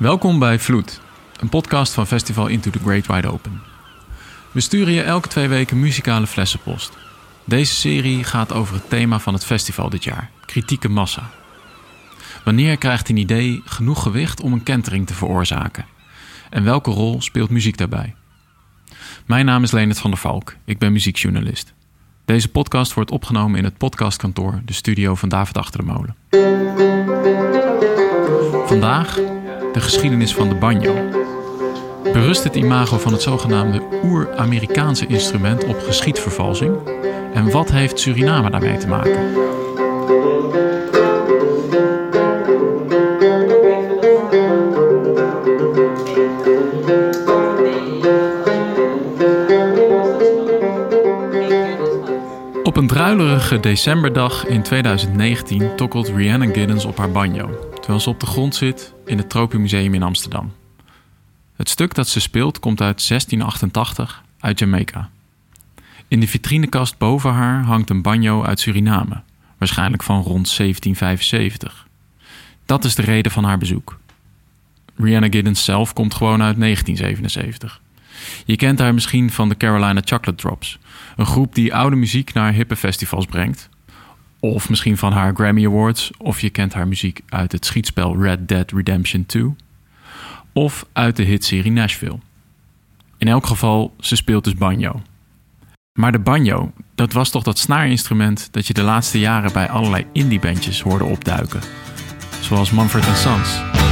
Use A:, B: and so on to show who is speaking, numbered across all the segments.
A: Welkom bij Vloed, een podcast van Festival Into the Great Wide Open. We sturen je elke twee weken muzikale flessenpost. Deze serie gaat over het thema van het festival dit jaar: kritieke massa. Wanneer krijgt een idee genoeg gewicht om een kentering te veroorzaken? En welke rol speelt muziek daarbij? Mijn naam is Leonard van der Valk, ik ben muziekjournalist. Deze podcast wordt opgenomen in het podcastkantoor, de studio van David Achter de Molen. Vandaag de geschiedenis van de banjo. Berust het imago van het zogenaamde oer-Amerikaanse instrument op geschiedvervalsing? En wat heeft Suriname daarmee te maken? Op een druilerige decemberdag in 2019 tokkelt Rhiannon Giddens op haar banjo, terwijl ze op de grond zit in het Tropenmuseum in Amsterdam. Het stuk dat ze speelt komt uit 1688 uit Jamaica. In de vitrinekast boven haar hangt een banjo uit Suriname, waarschijnlijk van rond 1775. Dat is de reden van haar bezoek. Rihanna Giddens zelf komt gewoon uit 1977. Je kent haar misschien van de Carolina Chocolate Drops, een groep die oude muziek naar hippe festivals brengt. Of misschien van haar Grammy Awards, of je kent haar muziek uit het schietspel Red Dead Redemption 2. Of uit de hitserie Nashville. In elk geval, ze speelt dus banjo. Maar de banjo, dat was toch dat snaarinstrument dat je de laatste jaren bij allerlei indiebandjes hoorde opduiken. Zoals Mumford Sons.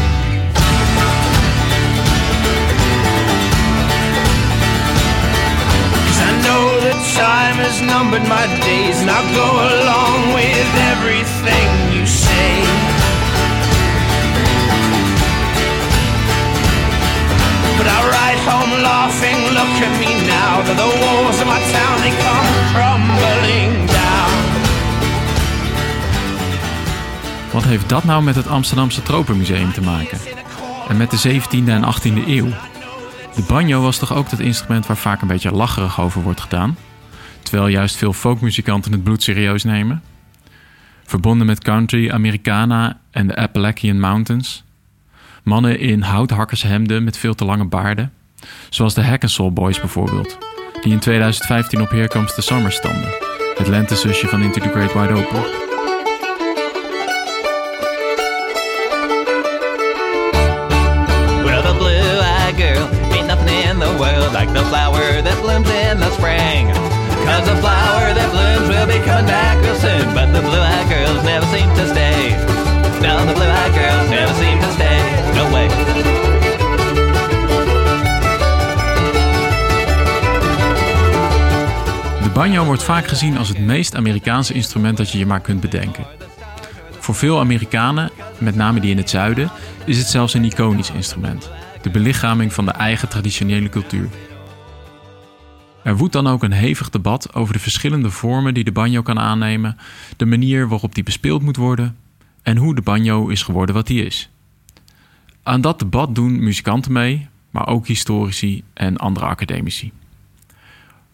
A: Time has numbered my days, and I'll go along with everything you say. But I ride home laughing, look at me now, the walls of my town, they come crumbling down. Wat heeft dat nou met het Amsterdamse Tropenmuseum te maken? En met de 17e en 18e eeuw? De banjo was toch ook dat instrument waar vaak een beetje lacherig over wordt gedaan? Terwijl juist veel folkmuzikanten het bloed serieus nemen. Verbonden met country, Americana en de Appalachian Mountains. Mannen in houthakkershemden met veel te lange baarden. Zoals de Hackensall Boys bijvoorbeeld, die in 2015 op Here Comes the Summer stonden. Het lentezusje van Into the Great Wide Open. Well, the Cause the flower that blooms will back. But the blue eyed girls never seem to stay. The blue eyed girls never seem to stay. No way. De banjo wordt vaak gezien als het meest Amerikaanse instrument dat je je maar kunt bedenken. Voor veel Amerikanen, met name die in het zuiden, is het zelfs een iconisch instrument. De belichaming van de eigen traditionele cultuur. Er woedt dan ook een hevig debat over de verschillende vormen die de banjo kan aannemen, de manier waarop die bespeeld moet worden en hoe de banjo is geworden wat die is. Aan dat debat doen muzikanten mee, maar ook historici en andere academici.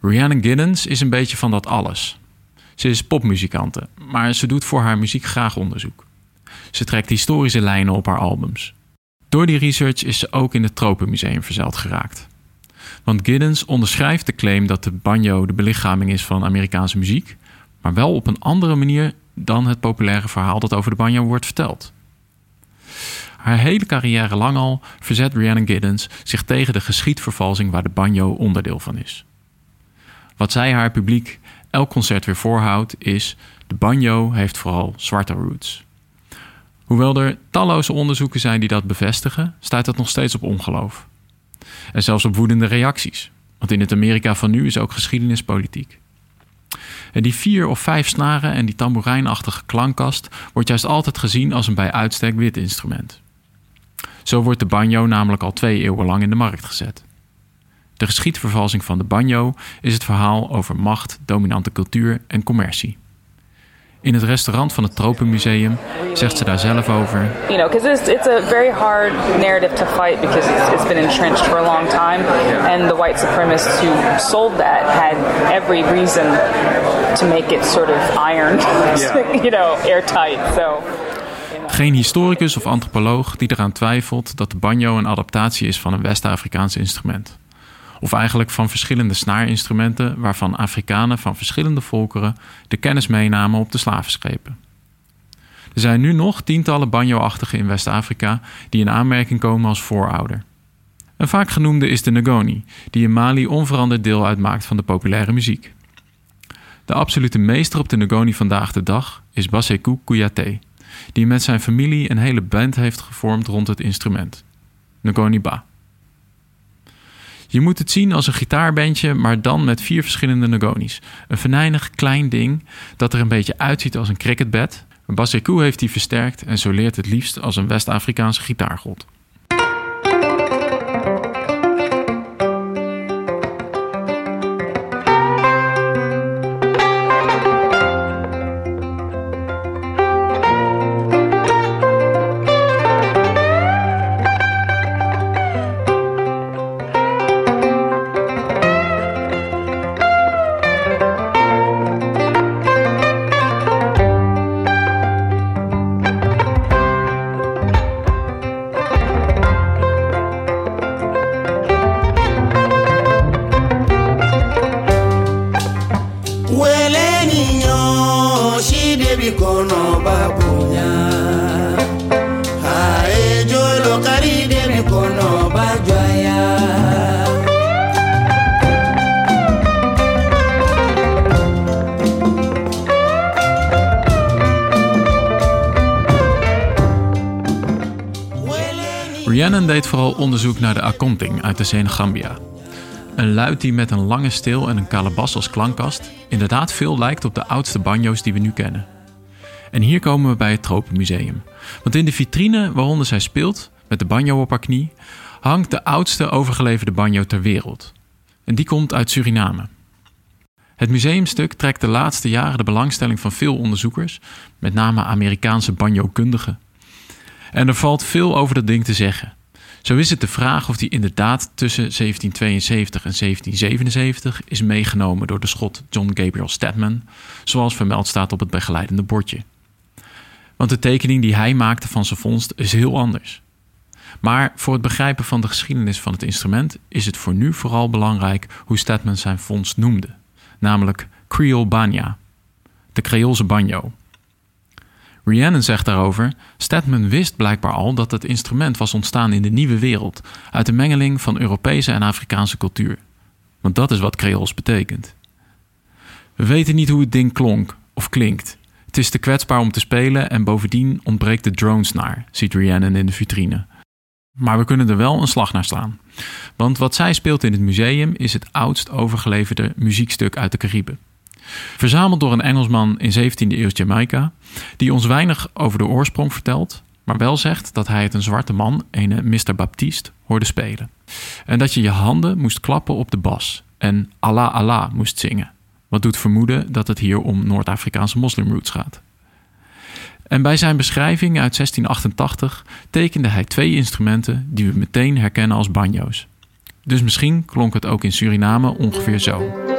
A: Rhiannon Giddens is een beetje van dat alles. Ze is popmuzikante, maar ze doet voor haar muziek graag onderzoek. Ze trekt historische lijnen op haar albums. Door die research is ze ook in het Tropenmuseum verzeild geraakt. Want Giddens onderschrijft de claim dat de banjo de belichaming is van Amerikaanse muziek, maar wel op een andere manier dan het populaire verhaal dat over de banjo wordt verteld. Haar hele carrière lang al verzet Rhiannon Giddens zich tegen de geschiedvervalsing waar de banjo onderdeel van is. Wat zij haar publiek elk concert weer voorhoudt is: de banjo heeft vooral zwarte roots. Hoewel er talloze onderzoeken zijn die dat bevestigen, staat dat nog steeds op ongeloof. En zelfs op woedende reacties. Want in het Amerika van nu is ook geschiedenis politiek. En die vier of vijf snaren en die tamboerijnachtige klankkast wordt juist altijd gezien als een bij uitstek wit instrument. Zo wordt de banjo namelijk al twee eeuwen lang in de markt gezet. De geschiedvervalsing van de banjo is het verhaal over macht, dominante cultuur en commercie. In het restaurant van het Tropenmuseum zegt ze daar zelf over.
B: You know, because it's, it's a very hard narrative to fight because it's, it's been entrenched for a long time, and the white supremacists who sold that had every reason to make it sort of iron, you know, airtight. So.
A: Geen historicus of antropoloog die eraan twijfelt dat de banjo een adaptatie is van een West-Afrikaans instrument. Of eigenlijk van verschillende snaarinstrumenten waarvan Afrikanen van verschillende volkeren de kennis meenamen op de slavenschepen. Er zijn nu nog tientallen banjo-achtigen in West-Afrika die in aanmerking komen als voorouder. Een vaak genoemde is de Ngoni, die in Mali onveranderd deel uitmaakt van de populaire muziek. De absolute meester op de Ngoni vandaag de dag is Basekou Kouyaté, die met zijn familie een hele band heeft gevormd rond het instrument. Ngoni Ba. Je moet het zien als een gitaarbandje, maar dan met vier verschillende Ngoni's. Een venijnig klein ding dat er een beetje uitziet als een cricketbed. Basekou heeft die versterkt en zo leert het liefst als een West-Afrikaanse gitaargod. Deed vooral onderzoek naar de akonting uit de Senegambia. Een luid die met een lange steel en een kalabas als klankkast inderdaad veel lijkt op de oudste banjo's die we nu kennen. En hier komen we bij het Tropenmuseum. Want in de vitrine waaronder zij speelt, met de banjo op haar knie, hangt de oudste overgeleverde banjo ter wereld. En die komt uit Suriname. Het museumstuk trekt de laatste jaren de belangstelling van veel onderzoekers, met name Amerikaanse banjo-kundigen. En er valt veel over dat ding te zeggen. Zo is het de vraag of die inderdaad tussen 1772 en 1777 is meegenomen door de schot John Gabriel Stedman, zoals vermeld staat op het begeleidende bordje. Want de tekening die hij maakte van zijn vondst is heel anders. Maar voor het begrijpen van de geschiedenis van het instrument is het voor nu vooral belangrijk hoe Stedman zijn vondst noemde, namelijk Creole Banya, de Creoolse banjo. Rhiannon zegt daarover: Stedman wist blijkbaar al dat het instrument was ontstaan in de nieuwe wereld, uit de mengeling van Europese en Afrikaanse cultuur. Want dat is wat Creools betekent. We weten niet hoe het ding klonk of klinkt. Het is te kwetsbaar om te spelen en bovendien ontbreekt de drones naar, ziet Rhiannon in de vitrine. Maar we kunnen er wel een slag naar slaan. Want wat zij speelt in het museum is het oudst overgeleverde muziekstuk uit de Cariben. Verzameld door een Engelsman in 17e eeuw Jamaica, die ons weinig over de oorsprong vertelt, maar wel zegt dat hij het een zwarte man, een Mr. Baptiste, hoorde spelen. En dat je je handen moest klappen op de bas en Allah Allah moest zingen. Wat doet vermoeden dat het hier om Noord-Afrikaanse moslimroots gaat. En bij zijn beschrijving uit 1688 tekende hij twee instrumenten die we meteen herkennen als banjo's. Dus misschien klonk het ook in Suriname ongeveer zo.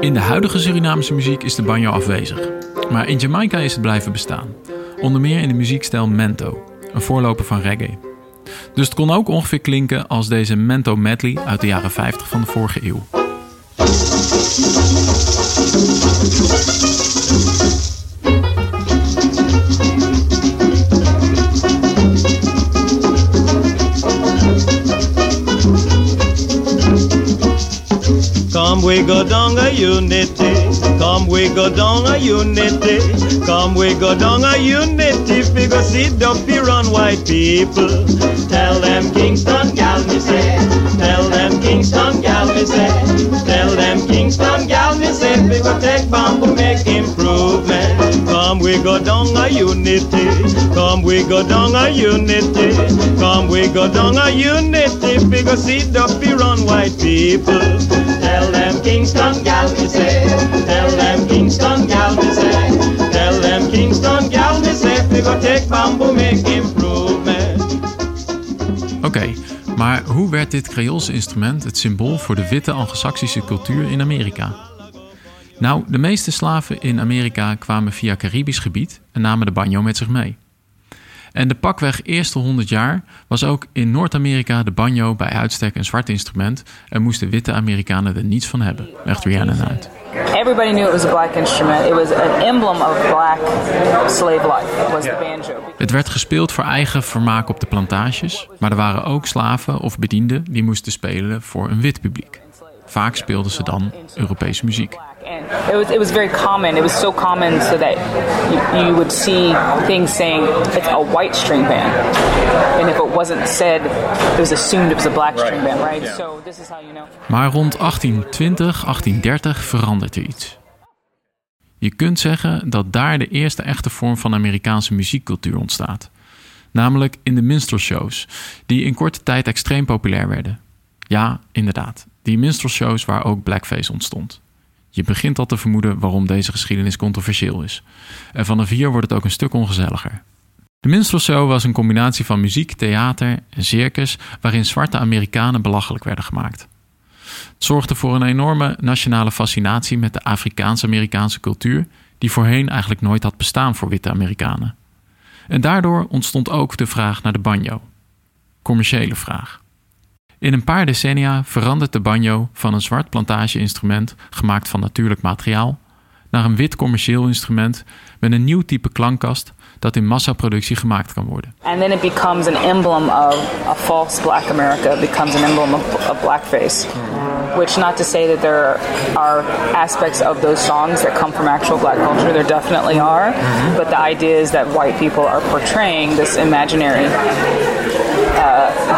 A: In de huidige Surinaamse muziek is de banjo afwezig. Maar in Jamaica is het blijven bestaan. Onder meer in de muziekstijl mento, een voorloper van reggae. Dus het kon ook ongeveer klinken als deze mento medley uit de jaren 50 van de vorige eeuw.
C: Come we go down a unity. Come we go down a unity. Come we go down a unity. Figure sit up here on white people. Tell them Kingston gal me say. Tell them Kingston gal me say. Tell them Kingston gal me say. Figure take bamboo make improvement. Come we go down a unity. Come we go down a unity. Come we go down a unity. Figure sit up here on white people. Kingston gal me say. Tell them Kingston gal me say. Tell them Kingston gal me say.
D: we go take bamboo, make improvement.
A: Oké, maar hoe werd dit Creoolse instrument het symbool voor de witte Anglo-Saxische cultuur in Amerika? Nou, de meeste slaven in Amerika kwamen via Caribisch gebied en namen de banjo met zich mee. En de pakweg eerste 100 jaar was ook in Noord-Amerika de banjo bij uitstek een zwart instrument en moesten witte Amerikanen er niets van hebben, legt Rhiannon uit.
B: Everybody knew it was a black instrument. It was an emblem of black slave life. Was the banjo.
A: Het werd gespeeld voor eigen vermaak op de plantages, maar er waren ook slaven of bedienden die moesten spelen voor een wit publiek. Vaak speelden ze dan Europese muziek.
B: And it was it was very common. It was so common so that you, you would see things saying it's a white string band, and if it wasn't said, it was assumed it was a black string band, right? So this is how you know.
A: Maar rond 1820, 1830 verandert er iets. Je kunt zeggen dat daar de eerste echte vorm van Amerikaanse muziekcultuur ontstaat. Namelijk in de minstrelshows, die in korte tijd extreem populair werden. Ja, inderdaad, die minstrelshows waar ook blackface ontstond. Je begint al te vermoeden waarom deze geschiedenis controversieel is. En vanaf hier wordt het ook een stuk ongezelliger. De minstrelshow was een combinatie van muziek, theater en circus waarin zwarte Amerikanen belachelijk werden gemaakt. Het zorgde voor een enorme nationale fascinatie met de Afrikaans-Amerikaanse cultuur, die voorheen eigenlijk nooit had bestaan voor witte Amerikanen. En daardoor ontstond ook de vraag naar de banjo. Commerciële vraag. In een paar decennia verandert de banjo van een zwart plantage-instrument gemaakt van natuurlijk materiaal naar een wit commercieel instrument met een nieuw type klankkast dat in massaproductie gemaakt kan worden.
B: And then it becomes an emblem of a false black America. Becomes an emblem of, of blackface. Which, not to say that there are aspects of those songs that come from actual black culture, there definitely are. But the idea is that white people are portraying this imaginary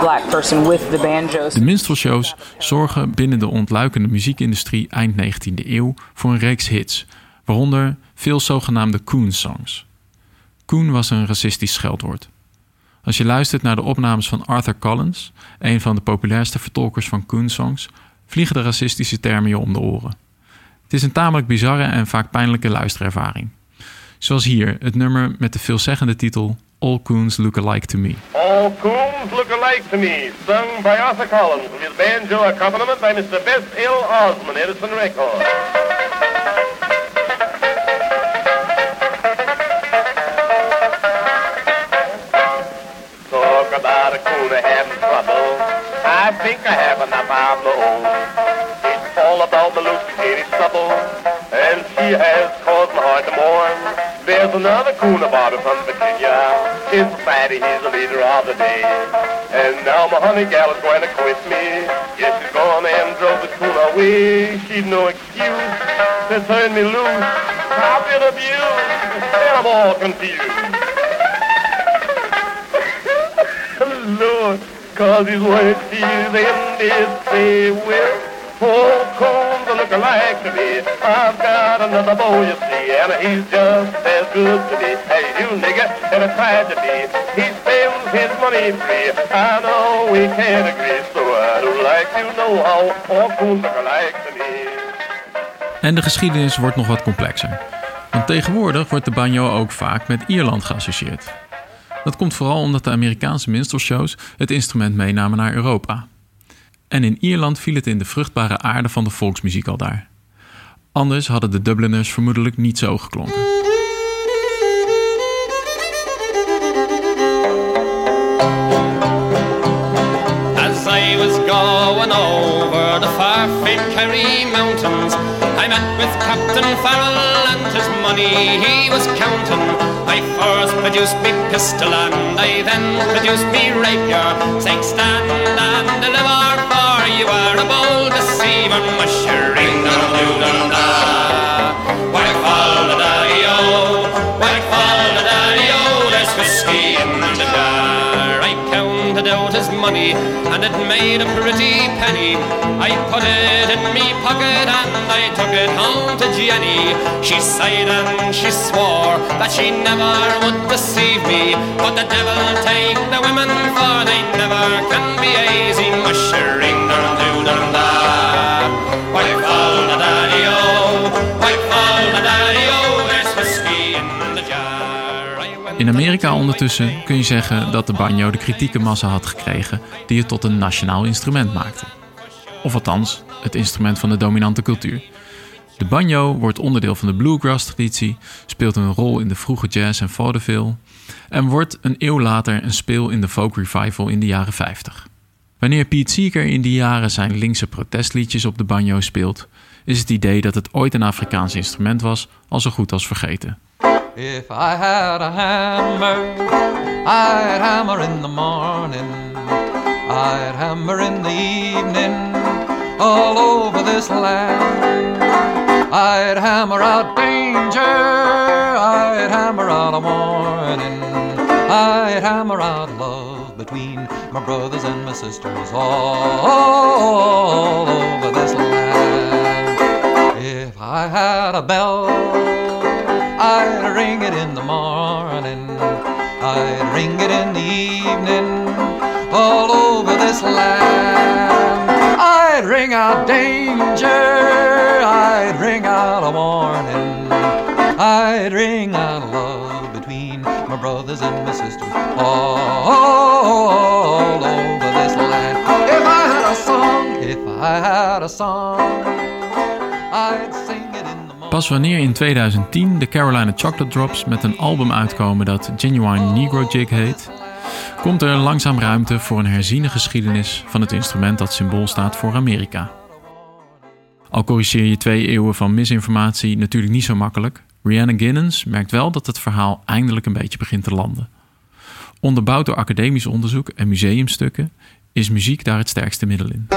B: black person with the.
A: De minstrelshows zorgen binnen de ontluikende muziekindustrie eind 19e eeuw voor een reeks hits, waaronder veel zogenaamde coon songs. Coon was een racistisch scheldwoord. Als je luistert naar de opnames van Arthur Collins, een van de populairste vertolkers van coon songs, vliegen de racistische termen je om de oren. Het is een tamelijk bizarre en vaak pijnlijke luisterervaring. Zoals hier het nummer met de veelzeggende titel All Coons Look Alike to Me.
E: All coons look alike to me, sung by Arthur Collins with banjo accompaniment by Mr. Bess L. Osmond, Edison Records. Talk about a coon having trouble. I think I have enough of my own. It's all about the Lucy Katie stubble, and she has caused my heart to mourn. There's another coon about her from Virginia. In society, he's the leader of the day. And now my honey gal is going to quit me. Yes, she's gone and drove the coon away. She'd no excuse to turn me loose. I've been abused, and I'm all confused. Lord, cause his he's ended say, well, four coons are looking like to me. I've got another boy, you see, and he's just as good to me as you, nigga, I tried to be. He spends his money free. I know we can't agree, so I'd like to know how four coons look alike to me.
A: En de geschiedenis wordt nog wat complexer. Want tegenwoordig wordt de banjo ook vaak met Ierland geassocieerd. Dat komt vooral omdat de Amerikaanse minstrelshows het instrument meenamen naar Europa. En in Ierland viel het in de vruchtbare aarde van de volksmuziek al daar. Anders hadden de Dubliners vermoedelijk niet zo geklonken.
F: As I was going over the mountains, I met with Captain Farrell and his money. He was counting. I first produced me pistol and I then produced me rapier, saying stand and deliver for you are a bold deceiver, mushering money and it made a pretty penny. I put it in me pocket and I took it home to Jenny. She sighed and she swore that she never would deceive me. But the devil take the women for they never can be easy. In
A: Amerika ondertussen kun je zeggen dat de banjo de kritieke massa had gekregen die het tot een nationaal instrument maakte. Of althans, het instrument van de dominante cultuur. De banjo wordt onderdeel van de bluegrass-traditie, speelt een rol in de vroege jazz en vaudeville en wordt een eeuw later een speel in de folk revival in de jaren 50. Wanneer Pete Seeger in die jaren zijn linkse protestliedjes op de banjo speelt, is het idee dat het ooit een Afrikaans instrument was al zo goed als vergeten.
G: If I had a hammer, I'd hammer in the morning, I'd hammer in the evening, all over this land. I'd hammer out danger, I'd hammer out a warning, I'd hammer out love between my brothers and my sisters all over this land. If I had a bell, I'd ring it in the morning, I'd ring it in the evening, all over this land. I'd ring out danger, I'd ring out a warning, I'd ring out love between my brothers and my sisters all over this land. If I had a song, if I had a song, I'd sing
A: Pas wanneer in 2010 de Carolina Chocolate Drops met een album uitkomen dat Genuine Negro Jig heet, komt er langzaam ruimte voor een herziene geschiedenis van het instrument dat symbool staat voor Amerika. Al corrigeer je twee eeuwen van misinformatie natuurlijk niet zo makkelijk, Rihanna Ginnens merkt wel dat het verhaal eindelijk een beetje begint te landen. Onderbouwd door academisch onderzoek en museumstukken is muziek daar het sterkste middel in.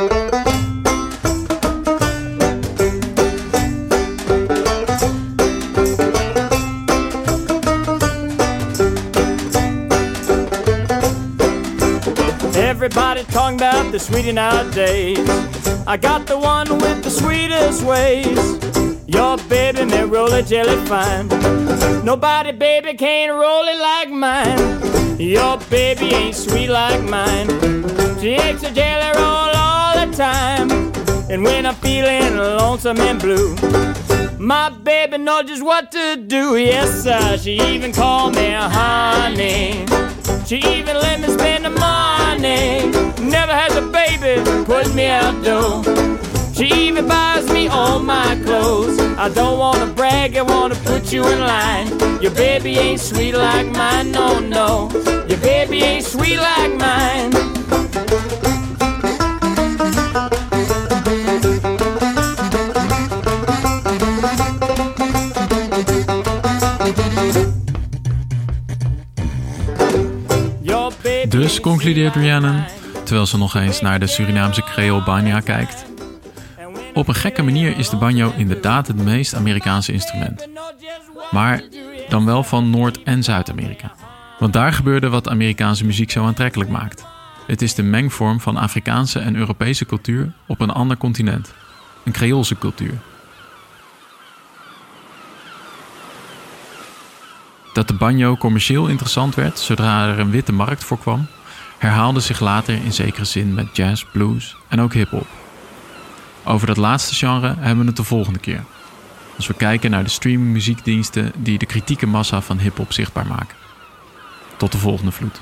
D: Everybody talking about the sweetie nowadays. I got the one with the sweetest ways. Your baby may roll it jelly fine. Nobody, baby, can roll it like mine. Your baby ain't sweet like mine. She makes a jelly roll all the time. And when I'm feeling lonesome and blue, my baby knows just what to do. Yes, sir. She even called me a honey. She even let me spend the money. Never has a baby put me out though. She even buys me all my clothes. I don't wanna brag, I wanna put you in line. Your baby ain't sweet like mine, no, no. Your baby ain't sweet like mine.
A: Dus, concludeert Rhiannon, terwijl ze nog eens naar de Surinaamse Creole Banja kijkt. Op een gekke manier is de banjo inderdaad het meest Amerikaanse instrument. Maar dan wel van Noord- en Zuid-Amerika. Want daar gebeurde wat Amerikaanse muziek zo aantrekkelijk maakt. Het is de mengvorm van Afrikaanse en Europese cultuur op een ander continent. Een Creoolse cultuur. Dat de banjo commercieel interessant werd zodra er een witte markt voor kwam, herhaalde zich later in zekere zin met jazz, blues en ook hip-hop. Over dat laatste genre hebben we het de volgende keer. Als we kijken naar de streaming muziekdiensten die de kritieke massa van hip-hop zichtbaar maken. Tot de volgende vloed.